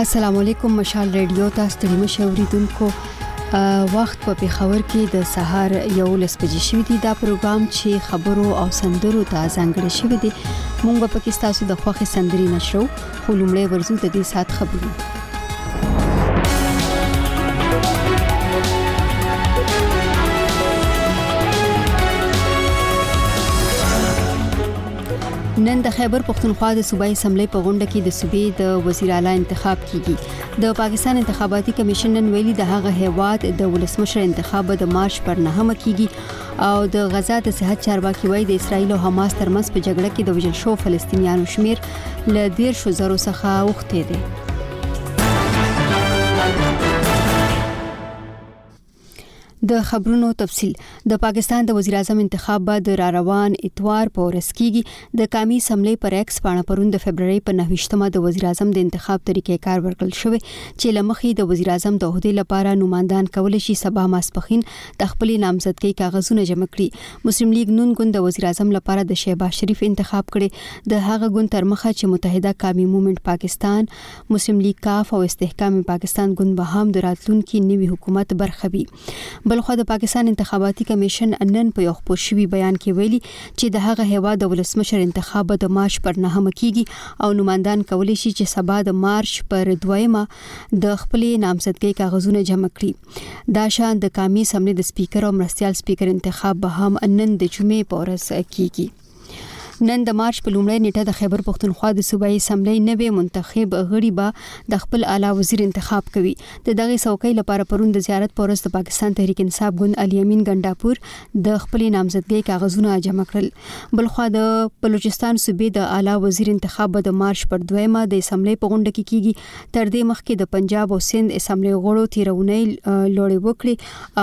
السلام علیکم مشال ریډیو تاسو ته مشوریدونکو وخت په پیښور کې د سهار یو لس بجې شوې دي دا پروګرام چې خبرو او سندرو ته ځانګړی شوی دی مونږ په پکې تاسو د خوخي سندري نشرو خو لومړی ورزو د دې سات خبرو نن د خیبر پښتونخوا د صوبایي اسمبلی په غونډه کې د صوبې د وزیر اعلی انتخاب کیږي د پاکستان انتخاباتي کمیشن نن ویلي د هغه هیواد د ولسمشر انتخاب د مارچ پر نهمه کیږي او د غزا د صحت چارواکي وایي د اسرایل او حماس ترمنځ په جګړه کې د وژل شو فلسطینیانو شمیر ل 13 زرو څخه وخته دي د خبرونو تفصيل د پاکستان د وزیراعظم انتخاب به د را روان اتوار په ورځ کیږي د قامي اسمبلی پر ایکس پاڼه پرون د فبرورۍ په 9مه د وزیراعظم د انتخاب طریقې کار ورکړل شوی چې لمخې د وزیراعظم د عہدې لپاره نوماندان کول شي سبا ماسپخین د خپل نامزدګۍ کاغذونه جمع کړي مسلم لیگ نون ګوند د وزیراعظم لپاره د شهباز شریف انتخاب کړي د هغه ګوند تر مخه چې متحده قامي مومنټ پاکستان مسلم لیګ کاف او استحکام پاکستان ګوند به هم د راتلونکي نوي حکومت برخه وي بلخو د پاکستان انتخاباتي کمیشن نن په یو خپور شوی بیان کې ویلي چې د هغه هوا د ولسمشر انتخاب د مارچ پر نهمه کیږي او نوماندان کولی شي چې سبا د مارچ پر دویمه د خپلې نامزدګۍ کاغذونه جمع کړي دا شان د قامي اسمبلی د سپیکر او مرستیال سپیکر انتخاب به هم نن د جمعې په ورځ کیږي نن د مارچ په لومړۍ نیټه د خیبر پښتونخوا د صوبایي اسمبلۍ نوې منتخب غړي به د خپل اعلی وزیر انتخاب کوي د دغه څوکۍ لپاره پرون د زیارت پورس د پاکستان تحریک انصاف ګوند علي امین ګنډاپور د خپل نامزدګۍ کاغذونه جمع کړل بلخوا د بلوچستان صوبې د اعلی وزیر انتخاب به د مارچ پر دویمه د اسمبلۍ په غونډه کې کیږي تر دې مخکې د پنجاب او سند اسمبلۍ غړو تیرونۍ لوړې وکړې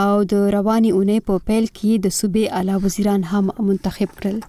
او د رواني اونۍ په پیل کې د صوبې اعلی وزیران هم منتخب کړل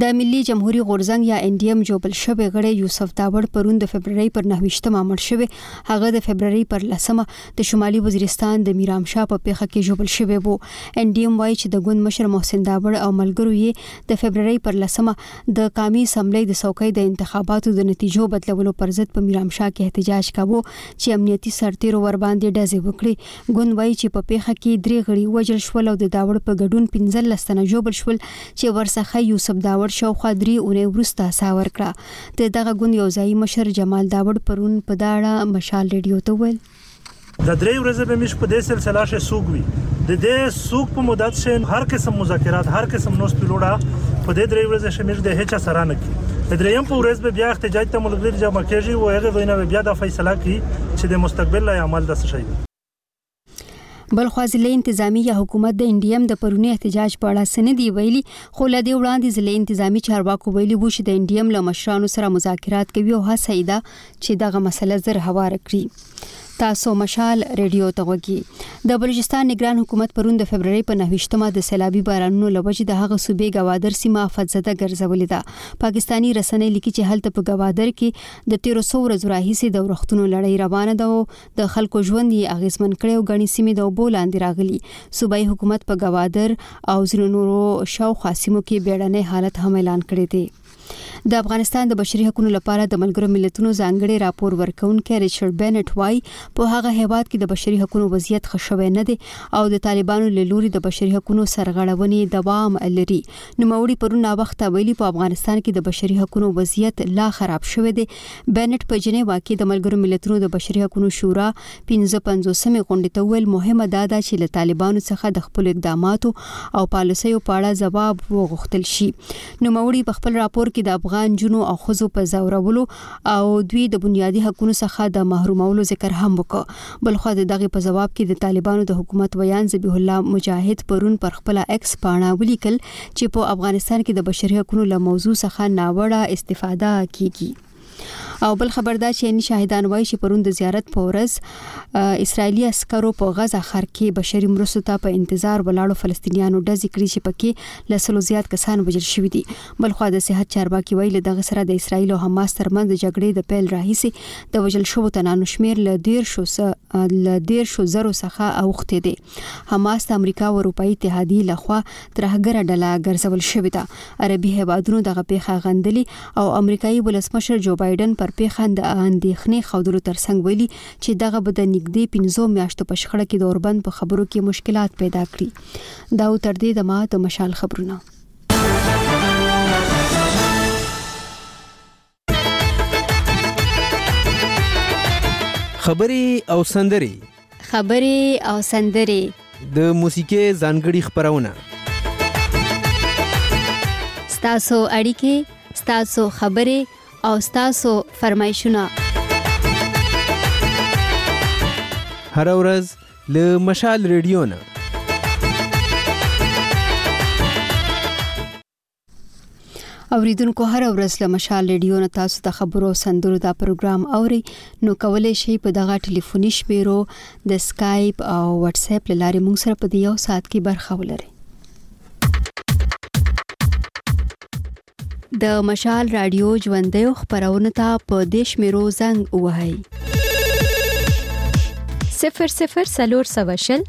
د ملي جمهوریت غورځنګ یا ان ډي ام جوبل شوی غړی یوسف داوړ پرون د فبرवरी پر 9مه مړ شوی هغه د فبرवरी پر لسمه د شمالي وزیرستان د میرام شاه په پیخه کې جوبل شوی وو ان ډي ام وایي چې د ګوند مشر محسن داوړ او ملګرو یې د فبرवरी پر لسمه د قامي اسمبلۍ د څوکۍ د انتخاباتو د نتیجو بدلولو پر ضد په میرامشاه کې احتجاج کاوه چې امنیتي سرتیرو ورباندې ډزې وکړې. ګوند وایي چې په پیښه کې درې غړي وژل شول او د داوړ په ګډون پنځلس تنه ژوبل شول چې ورڅخه یوسف داوړ شاوخوا درې اونۍ وروسته ساه ورکړه. د دغه ګوند یو ځایي مشر جمال داوړ پرون په دا اړه مشال ریډیو ته وویل. د درې ورځې به مش په دې سلسله شې سوق وي د دې سوق په مدت شې هر قسم مذاکرات هر قسم نوس پیلوړه په دې درې ورځې شې مش د هیڅ سره نه کی د دریم په ورځ به بیا احتجاج ته ملګری جمع کیږي او هغه وینا به بیا د فیصله کی چې د مستقبل لای عمل د څه شي بلخوا ضلع انتظامی یا حکومت د انډیم د پرونی احتجاج په اړه سند دی ویلي خو له دې وړاندې ضلع انتظامی چارواکو ویلي وو چې د انډیم له مشرانو سره مذاکرات کوي او هڅه یې ده چې دغه مسله زر هواره کړي تاسو مشال ریډیو ته وګي د بلوچستان نگران حکومت پرون د فبرवरी په 9مه د سیلابي بارانونو لوجې د هغه صوبې گوادر سیمه فتزده ګرځولې ده پاکستانی رسنۍ لیکي چې هلته په گوادر کې د 1300 ورځو راهیسې د ورختونو لړۍ روانه ده او د خلکو ژوند یې اغیزمن کړي او غني سیمې د وبو لاندې راغلي صوبایي حکومت په گوادر او ځینو نورو شاوخوا سیمو کې بیړنۍ حالت هم اعلان کړی دی د افغانستان د بشري حقوقو لپاره د ملګرو ملتونو ځانګړي راپور ورکونکي ریچارډ بنټ وایي په هغه هیواد کې د بشري حقوقو وضعیت ښه شوی نه دی او د طالبانو له لوري د بشري حقوقو سرغړونې دوام لري نو موري پرون نا وخت ویلي په افغانستان کې د بشري حقوقو وضعیت لا خراب شوی دی بنټ په جنې واکې د ملګرو ملتونو د بشري حقوقو شورا 1550 سمې غونډې ته ویل مهمه دا ده چې له طالبانو څخه د خپل اقداماتو او پالیسیو په اړه ځواب وغوښتل شي نوموړي په خپل راپور کې د افغان جنو او خزو په زورولو او دوی د بنیادي حقوقو څخه د محرومولو ذکر هم وکړ بل خو د دغه په جواب کې د طالبانو د حکومت ویان ذبیح الله مجاهد پرون پر خپل ایکس پاڼه ولیکل چې په افغانستان کې د بشري حقوقو له موضوع څخه ناوړه استفاده کیږي او بل خبر دا چې عیني شاهدان وایي چې پرون د زیارت په ورځ اسرایلی عسکرو په غزا ښار کې بشري مرستو ته په انتظار ولاړو فلسطینیانو ډزې کړې چې پکې لسلو زیات کسان وژل شوي دي بلخو د صحت چارواکي وایي له دغه سره د اسرایل او حماس ترمنځ د جګړې د پیل راهیسې د وژل شوو تنانو شمیر له 10 شو له 10 شو زرو څخه اوخته دي حماس د امریکا او اروپایي اتحادیې لخوا ترهګره ډله ګرځول شوې ده عربي هیوادونو دغه پیښه غندلې او امریکایي ولسمشر جو بایډن پر پیښه د اندېښنې ښودلو ترڅنګ ویلي چې دغه به د نږدې پنځو میاشتو په شخړه کې د اوربند په خبرو کې مشکلات پیدا کړي دا او تر دې دمه د مشال خبرونه خبري او سندري خبري او سندري د موسیقي ځانګړي خبرونه ستاسو اړیکې ستاسو خبرې او ستاسو فرمایشونه هر ورځ له مشال ریډیو نه اوریدونکو هر ورځ له مشال ریډیو نه تاسو د خبرو سندرو دا پروګرام اوري نو کولای شئ په دغه ټلیفوني شمیرو د سکایپ او واتس اپ لارې موږ سره په دې یو ساعت کې برخه ولرئ د مشال رادیو ژوندې خبرونه ته په دیش میرو زنګ وهاي 00 سلور سوشل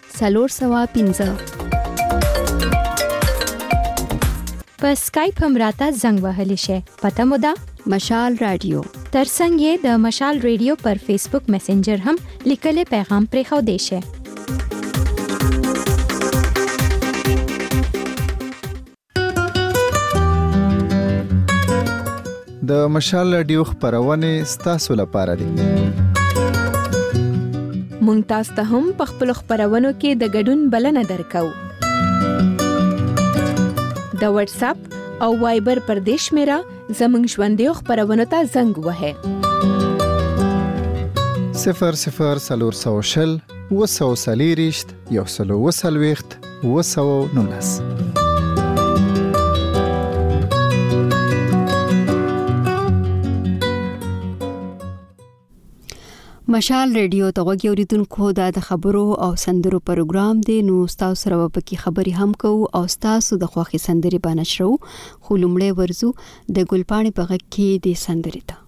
څلور سوه پنځه په سکایپ هم راته زنګ وهلی شئ پته مو ده مشال رادیو ترڅنګ یې د مشال رادیو پر فیسبوک میسنجر هم لیکلی پیغام پرې خو دی شي د مشال رادیو خبرونه ستاسو لپاره دي مونږ تاسو ته هم په خپل خبرونو کې د ګډون بلنه درکو د واتس اپ او وایبر پر دیش میرا زمنګ ژوندې خبرونه ته زنګ وهه 00 سلور سوشل و سو سلیریشت یو سل او څلوېښت اووه سوه او نولس مشال ریډیو ته غوږی اوریدونکو دا د خبرو او سندرو پروګرام دی نو تاسو سره وبکی خبري هم کو او تاسو د خوخي سندري بنشرو خو لمړی ورزو د ګلپانی په غږ کې د سندري ته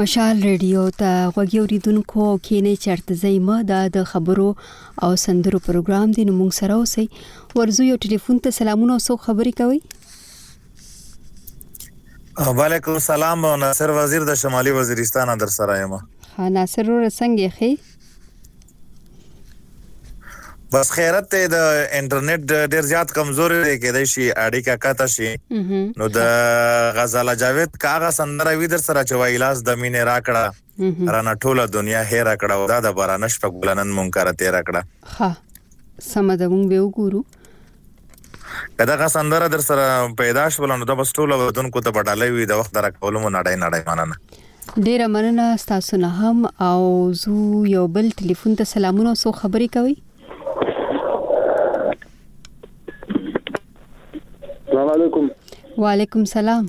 مشال ریډیو ته غوږی اوریدونکو او کینې چرته زېما دا د خبرو او سندرو پروګرام دی نو موږ سره اوسئ ورزو یو ټلیفون ته سلامونه او سو خبري کوي وعلیکم السلام ناصر وزیر د شمالي وزیرستان در سره یم ها ناصر ور څنګه خي بس خیرت ته د انټرنیټ ډیر زیات کمزوري دی کېدای شي اړیکه کاته شي نو د غزاله جاوید کاغه سندره وی در سره چې وایلاس د مینې راکړه رانه ټوله دنیا هېره کړه او دا د بارانه شپه ګلنن مونږ کار تیر کړه ها سم ده مونږ به وګورو کداغه سندره در سره پیدا شول نو د بس ټوله ودونکو ته بډالې وي د وخت در کولو مو نړۍ نړۍ مننه ډیره مننه تاسو نه هم او زو یو بل ټلیفون ته سلامونه سو خبرې کوي السلام علیکم وعلیکم سلام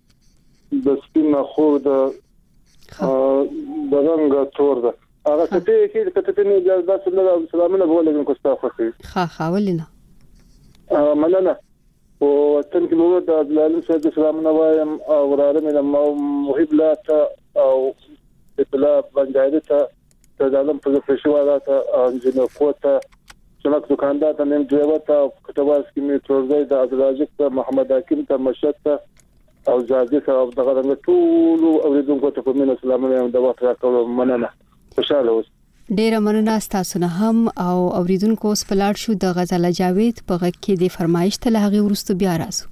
د سپین خور د درنګ تور ده هغه څه ته کې ته ته نه اجازه ده صلی الله علیه وسلم نه بوله کوم کوستا خوخي ها ها ولنه مننه او وطن کې مور د عبدالعلم صاحب سلام نه وایم او وراره مې د محب لا ته او اطلاع بندایره ته ته د عالم په پېښې والا ته انجینر قوت ته چلک دکاندار ته نیم ډرایور ته کټواس کې مې ترځای د عبدالراجب ته محمد حکیم ته مشهد ته او زادې ته او دغه رنګ ټول اوریدونکو ته په مینه سلامونه هم د وخت راکړو مننه خوشاله اوسئ ډیره مننه تاسو نه هم او اوریدونکو اوس پلاړ شو د غزل جاوید په غږ کې د فرمایش ته لهغه ورستو بیا راځو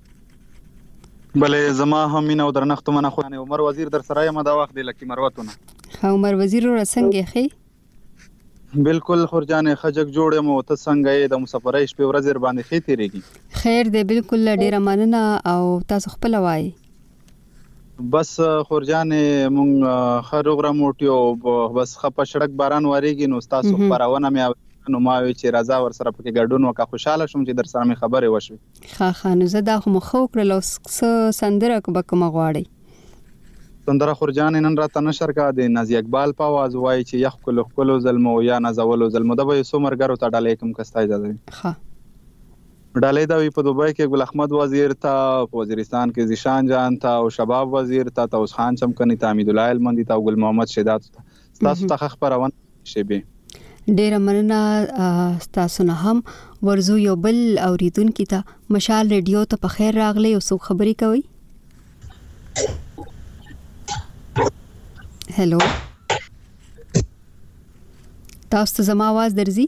بله زما هم مینه او درنښت منه خو عمر وزیر در سره یم دا وخت دی لکی مروتونه ها عمر وزیر را څنګه خې بالکل خورجانې خجک جوړ یم او ته څنګه یې د مسافرۍ شپې ورځې باندې خې تیریږي خیر دی بالکل ډیره مننه او تاسو خپل وای بس خورجانې مونږ خروغ را موټي او بس خپه شړک باران وریږي نو تاسو خبرونه مې نو ما وی چې راځه ور سره پکې ګډون وکړه خوشاله شوم چې در سره مې خبرې وشوي ښه ښه نو زه دا خو مو ښه وکړل اوس څه سندره که به کومه غواړئ؟ سندره خورجانې نن راته نشر که د نازي اقبال په اواز وایي چې یا ښکلو ښکلو زلمو یا نازولو زلمو ده به یو څو مرګرو ته ډالۍ کړم که ستا اجازه وي. ښه. ډالۍ دا وي په دوبۍ کې ګل احمد وزیر ته، په وزیرستان کې ذیشان جان ته او شباب وزیر ته، طاوس خان چمکني ته، حمیدالله هلمندي ته او ګل محمد شیداتو ته. ستاسو څخه خبرونه شبي ډیره مننه ستاسو نه هم ورزو یو بل اوریدونکو ته مشال ریډیو ته په خیر راغلی او څو خبرې کوي هلو تاسو ته زما आवाज درځي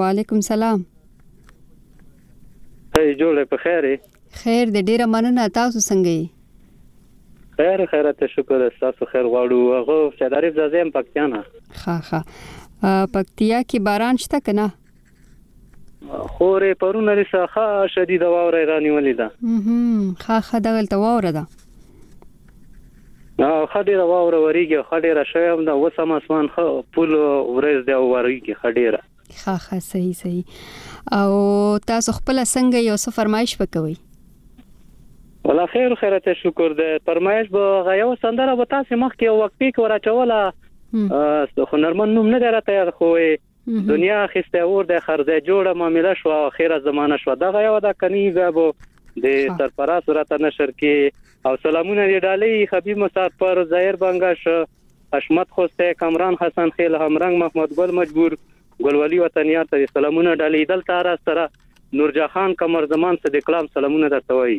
وعلیکم سلام ته جوړه په خیر خیر دې ډیره مننه تاسو څنګه یې خیر خیرت شکر تاسو خیر غواړو هغه سید عارف زازم پکتیا نه ښه ښه پکتیا کې باران شته کنه خورې پرونه لري ښه شدید واوره رانیولې ده ښه ښه دغلته واوره ده ښه ډیره واوره وریږي ښه ډیره شوی هم ده اوس هم اسمان ښه پول ورځ دی او وریږي ښه ډیره ښه ښه صحیح صحیح او تاسو خپل څنګه یو څه فرمایش وکوي ولا خیر خیر ته شکر ده فرمایش به غیو سندره به تاسو مخکې وقفې کې وراچوله هنرمن نوم نه درته یاد خوې دنیا اخیسته اور د خرځه جوړه معامله شو اخیره زمانه شو دغه یو دا کني بیا بو د سرپراس راته نشر کې او سلامونه دی ډالې خبي مسافر زهیر بنگش اشمت خوسته کمران حسن خیل همرنګ محمد ګل مجبور ګل ولی وطنیا ته سلامونه ډالې دلته را سره نورجا خان کمر زمان صدیق لام سلامونه درته وایي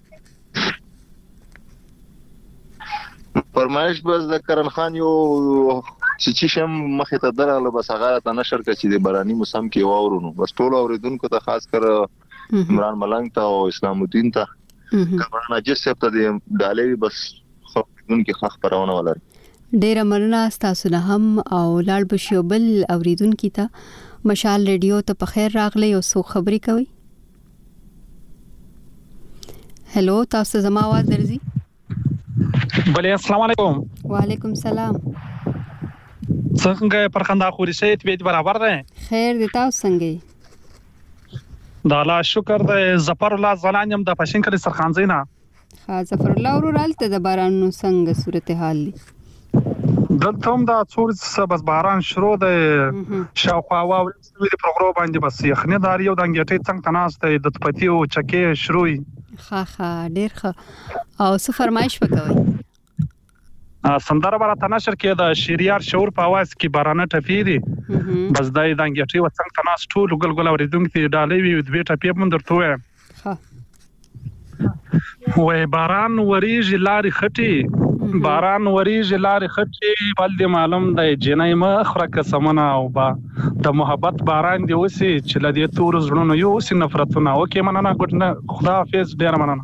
فرمایش بس د کرن خان یو چې چې شم مخه ته درغله بس هغه ته نشر کړ چې د باراني موسم کې واورونو بس ټول اوریدونکو ته خاص کر عمران ملنګ ته او اسلام الدین ته کمران اجس ته د ډالې بس خپلون کې خخ پرونه ولر ډیر مننه تاسو نه هم او لاړ بشیو بل اوریدونکو ته مشال ریډیو ته په خیر راغلی او سو خبرې کوي هلو تاسو زما आवाज درځي بله السلام علیکم وعلیکم سلام څنګه پر خندا خوري سي طبيعت برابر ده خیر دي تاسو څنګه دا لا شکر ده زفر الله زلانیم د پښین کلی سرخانزینا ها ظفر الله ورور هلته د بارانونو څنګه صورتحال دی؟ دلته هم دا څو ورځې څه بس باران شروع دی شاوخوا واورې شوې دي پر غرو باندې بس یخني د هر یو د انګېټۍ څنګ ته ناست دی د تپتیو چکې شروع وي ښه ښه ډېر ښه او څه فرمایش به کوئ سندره به راته نشر کېده شیریار شعور په اواز کې بارانه ټپې دي بس دا یې د انګېټې و څنګ ته ناست ټول ګل ګل اورېدونکي ډالۍ وي دوې ټپې به هم درته ووایم وای باران وریږي لارې خټې باران وریږي لارې خټې بل دې معلوم دی جنۍ مه خوره که سمنه او با د محبت باران دې وسي چې له دې تورو زړونو یو سي نفرتونه اوکې مننه ګډ نه خدا حافظ ډېره مننه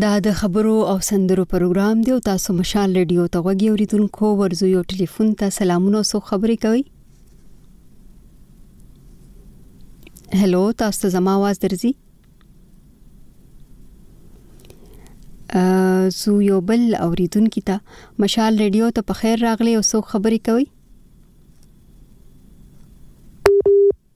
دا د خبرو او سندرو پروګرام دی او تاسو مشال ریډیو ته غوږی اوریدونکو ورزو یو ټلیفون ته سلامونه سو خبرې کوي هلو تاسو ته زما आवाज درځي زو یو بل اوریدونکو ته مشال ریډیو ته په خیر راغلی او سو خبرې کوي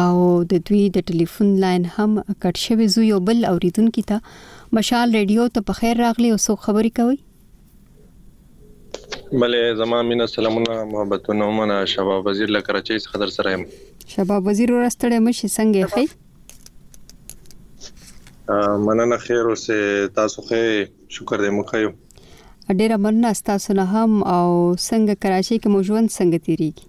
او د دوی د ټلیفون لاین هم کټ شوی زو یو بل اوریدونکو ته مشال ریډیو ته په خیر راغلی او څوک خبرې کوي بله زما مینا سلامونه محبتونه منه شباب وزیر له کراچۍ څخه در سره یم شباب وزیر ورستړی مشي څنګه ښه مننه خیر اوسه تاسو ښه شکر دې مخه یو ډیره مننه تاسو نه هم او څنګه کراچۍ کې مو ژوند څنګه تیریږي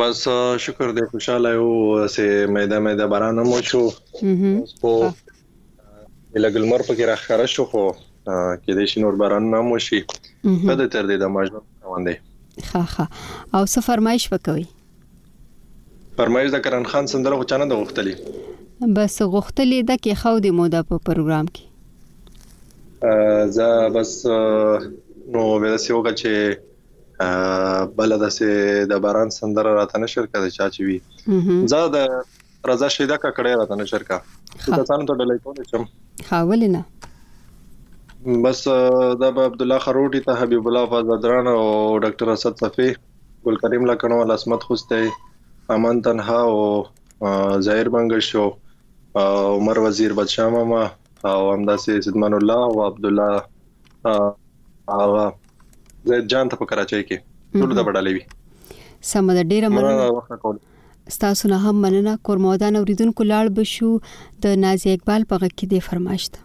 بس شکر دې خوشاله یو سه مېده مېده باران مو شو اوس په لګلمر پکې راخره شو خو کې دې شنور باران نه مو شي ته دې تر دې د ماجو روان دی ښه ښه او څه فرمایش وکوي فرمایش ده کرن خان سندره خو چانه ده غوښتلې بس غوښتلې ده کې خو دې مو ده په پروګرام کې زه بس نو به داسې وکړه چې بل داسې د باران سندره راته نشر کړه چا چې وي زه د رضا شیدا کا کړه راته نشر کا ته تاسو ته ډلې کول شم ها ولنه بس دا به عبد الله خروټي ته حبيب الله فازدران او ډاکټر اسد صفي ګل کریم لکنوال عصمت خوستی امن تنها او ظاهر منګش او عمر وزیر بادشاه ماما او همداسې سیدمان الله او عبد الله هغه زید جان ته په کراچۍ کې ټول د بډالې وي سم ده ډیره مننه ستاسو نه هم مننه کورمودان اوریدونکو لاړ بشو د نازي اقبال په غږ کې دی فرمایشت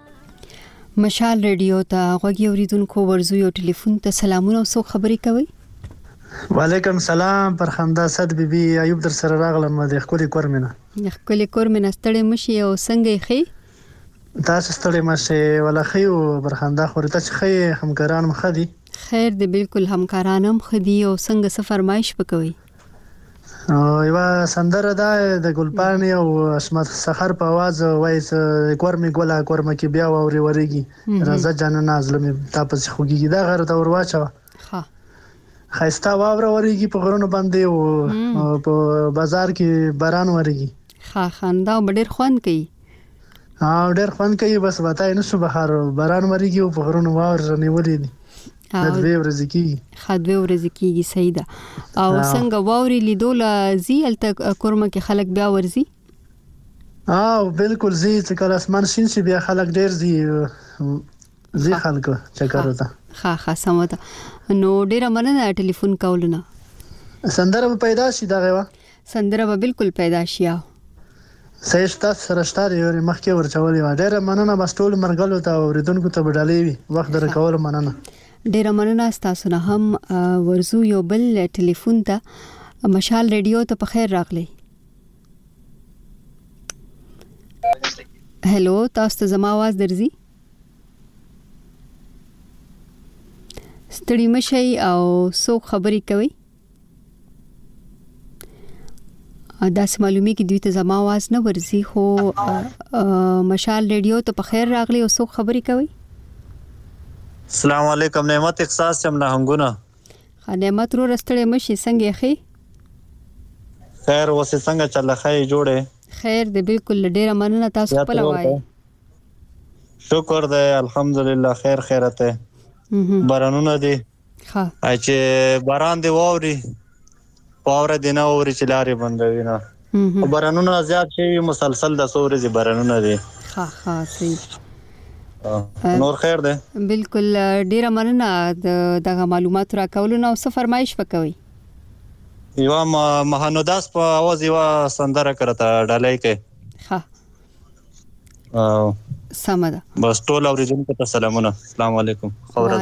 مشال رادیو ته غوږی اوریدونکو ورزو یو ټلیفون ته سلامونه او څوک خبرې کوي وعلیکم سلام پر خندا صد بی بی ایوب در سره راغلم د خپل کور مینه خپل کور مینه ستړې مشي او څنګه یې خي تاسو ستړې مشه ولا خي او پر خندا خوري تاسو خي همکاران مخه دي خیر دی بالکل همکاران هم خدي او څنګه څه فرمایش وکوي او یوه سندره ده د ګلپاڼې او عصمت سخر په اواز وایي چې کور مې ګله کور مې کې بیا واورې ورېږي راځه جانانه زړه مې تا پسې خوږېږي دا غر ته ور واچوه ښه ښایسته واوره ورېږي په غرونو باندې او په بازار کې باران ورېږي ښه خندا به ډېر خوند کوي او ډېر خوند کوي بس وتای نو بهر باران وریږي او په غرونو واور رنیولې دي د دوی ورځې کیږي خا دوی ورځې کیږي صحیح ده او څنګه واوري لیدو لزی الته کورمه کې خلک بیا ورزي او بالکل زی چې کله اسمان شین شي بیا خلک ډېر زی زی خلک چکر وته خا خا سمته نو ډېر مننه ټلیفون کولونه سندره پیدا شي دا غوا سندره به بالکل پیدا شي او صحیح شته سره شته دی یو مخکې ورچولې و ډیره مننه بس ټول مرګلو ته اوریدونکو ته بډالې وي وخت درکول مننه ډیره مننه تاسو نه هم ورزو یو بل ټلیفون ته مشال رادیو ته په خیر راغلی هلو تاسو ته زما आवाज درځي ستړي مشي او څوک خبري کوي دا سه معلومی کی دوی ته زما आवाज نه ورزي خو مشال ریډیو ته په خیر راغلی او څوک خبرې کوي السلام علیکم نعمت احساس سم نه هنګونه نعمت رو رستړې مشي څنګه خې خیر وسه څنګه چل خې جوړه خیر دې بالکل ډیره مننه تاسو خپل وای شکر دې الحمدلله خیر خیرته برنونه دي ښه. چې باران دې واوري واوره دې نه اوري چې لارې بندوي نه او بارانونه زیات شي مسلسل د څو ورځې بارانونه دي ها ها صحیح نور خیر دی بالکل ډیره مننه دغه معلومات را کول نو څه فرمایش وکوي یو ما مهانوداس په اواز یو سندره کرته ډالۍ کې ها سمه ده بس ټول اوریدونکو ته سلامونه السلام علیکم خبره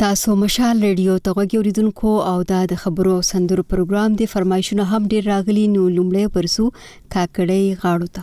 تاسو مشال ریډیو ته غوږی اوریدونکو او دا د خبرو او سندرو پروګرام دی فرمایشونه هم ډیر راغلي نو لومړی پرسو کاکړی غاړو ته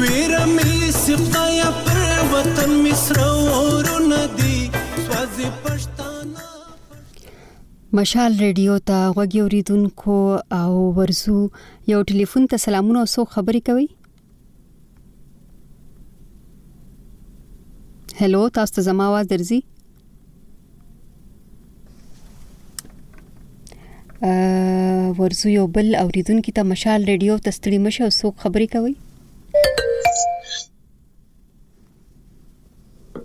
ویره می سپدایا پر وطن مصر ورونه دی پزې پښتانه مشال ریډیو ته غوږی اوریدونکو او ورزو یو ټلیفون ته سلامونه او سو خبرې کوي هلو تاسو ته زما आवाज درځي ورزو یو بل اوریدونکو ته مشال ریډیو ته ستړي مشه او څوک خبرې کوي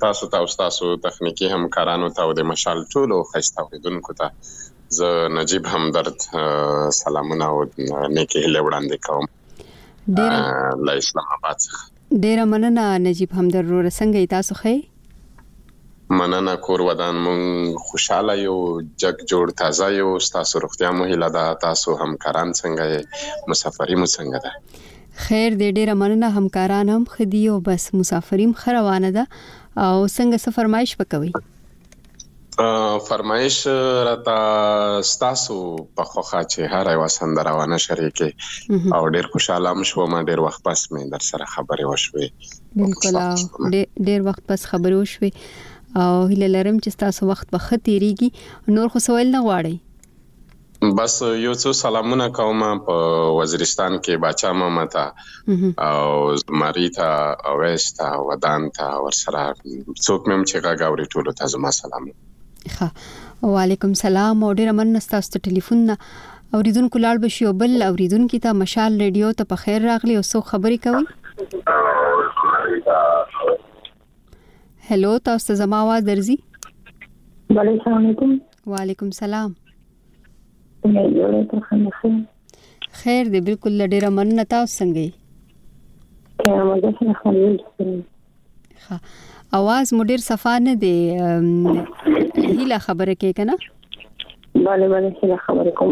تاسو ته او تاسو تخنیکی همکارانو ته او د مشال ټولو خسته اوریدونکو ته زه نجیب همدرد سلامونه او نیکه هله وړاندې کوم له اسلام آباد څخه ډیره مننه نجیب همدرد وروره څنګه یی تاسو ښه یی. مننه کور ودان مونږ خوشحاله یو جګ جوړ تازه یو ستاسو روغتیا مو هیله ده تاسو همکاران څنګه یې مسافري مو څنګه ده. خیر دی ډیره مننه همکاران هم ښه دي او بس مسافري هم ښه روانه ده او څنګه څه فرمایش به کوئ. فرمایش راته ستاسو په خوخه چې هر یو سندره و نه شریکې او ډیر خوشاله هم شوم ډیر وخت پس مې در سره خبرې وشوې بالکل ډیر وخت پس خبرې وشوې او هله لرم چې تاسو وخت په ختیریږي نور خو سوال نه غواړي بس یو څو سلامونه کوم په وزیرستان کې باچا ماما ته او زمری ته اویس ته ودان ته ورسره څوک مې هم چې غږ اوري ټولو ته زما سلام ښه وعلیکم سلام او ډیره مننه ستاسو ته ټلیفون نه اوریدونکو لاړ بشي او بل اوریدونکو ته مشال رادیو ته په خیر راغلی او څو خبرې کوي هلو تاسو ته زما आवाज درځي وعلیکم السلام وعلیکم سلام خیر دی بالکل له ډیره مننه تاسو څنګه یې اواز مو ډیر صفا نه دی هیله خبره کې کنه bale bale هیله خبره کوم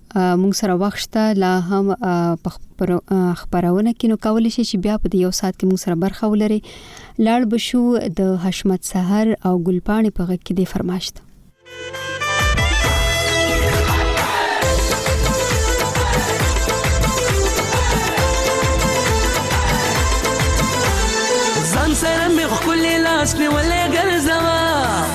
مونږ سره وخت شته لا هم په خبرونه کې نو کول شي چې بیا په دې یو سات کې مونږ سره برخه ولري لاړ بشو د حشمت سحر او ګلپاڼې په غږ کې د فرماشت ځان سره مې خپل لاس نیولې ګرځوا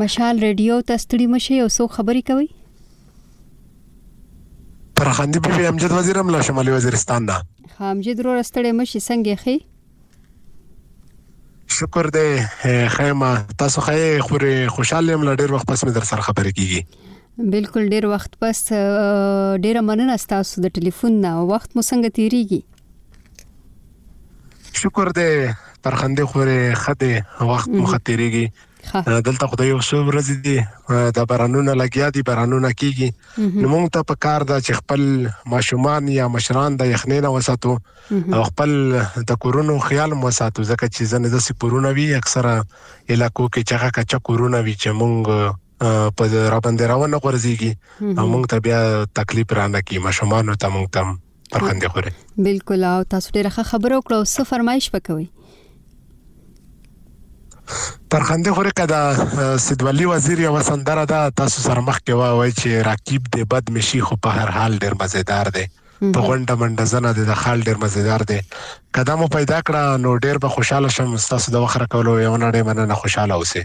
مشال ریډیو ته ستړي مشه یو څو خبرې کوي پرخندي بي بي امجد وزیر هم له شمالي وزیرستان نه ها امجد وروره ستړی مه شي څنګه یې ښې شکر دی ښه یم تاسو ښه یې خورې خوشحال یم له ډېر وخت پس مې در سره خبرې کیږي بالکل ډېر وخت پس ډېره مننه ستاسو د ټلیفون نه وخت مو څنګه تیریږي شکر دی تر خندې خورې خدای وخت مخ تیریږي دلته خدای یو څو ورځې دي د بارانونو لګیا دي بارانونه کیږي نو موږ ته په کار ده چې خپل ماشومان یا مشران د یخنې نه وساتو او خپل د کورونو خیال مو ساتو ځکه چې ځنې د سپورونه وی اکثره علاقو کې چغه کچا کورونه وی چې موږ په راباندې راونه غورځيږي او موږ ته بیا تکلیف را نه کی مشمانو ته موږ تم پرخند خوري بالکل او تاسو ډیره خبره وکړه او څه فرمایش وکوي پرخندې خوري کدا سید ولی وزیر یو سندره ده تاسو سره مخ کې وای چې راکیب دې بد مشي خو په هر حال ډیر مزیدار دی په غونډه منډه زنه د خال ډیر مزیدار دی کدا مو پیدا کړه نو ډیر به خوشاله شم تاسو د وخره کولو یو نړۍ مننه خوشاله اوسئ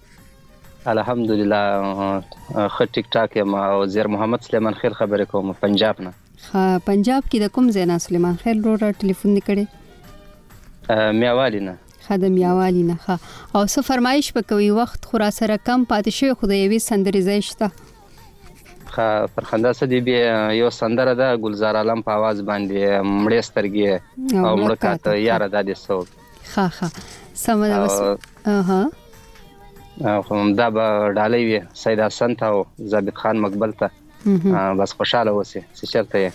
الحمدلله ښه ټیک ټاک یم او زیر محمد سلیمان خیل خبرې کوم پنجاب نه ها پنجاب کې د کوم ځای نه سلیمان خیل وروره ټلیفون دې کړی میاوالی نه ښه د میاوالی نه ښه او څه فرمایش به کوي وخت خو را سره کم پاتې شوی خو د یوې سندرې ځای شته ښه پر خندا څه دي بیا یو سندره ده ګلزار عالم په اواز باندې مړې سترګې او مړه کاته یاره دا دې څوک ښه ښه سمه ده بس اها خو دا به ډالۍ وي سید حسن ته او زابط خان مقبل ته بس خوشاله اوسې چې چرته یې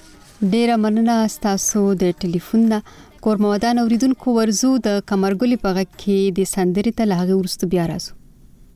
ډیره مننه تاسو د ټلیفون نه کور مودان اوریدونکو ورزو د کمرګلی په غږ کې د سندرې ته لهغه ورستو بیا راځو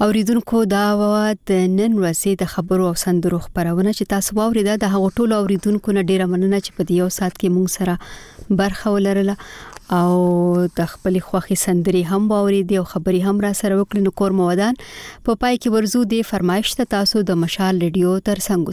اوریدونکو دا واد نن ورځې د خبرو او سندرو خبرونه چې تاسو واوریده د هغو ټولو اوریدونکو نه ډیره مننه چې په دې یو سات کې مونږ سره برخه ولرله او د خپل خوخي سندري هم واوریدي او خبري هم را سره وکړي نو کور مودان په پا پای کې ورزو دی فرمایش ته تاسو د مشال ریډیو تر څنګه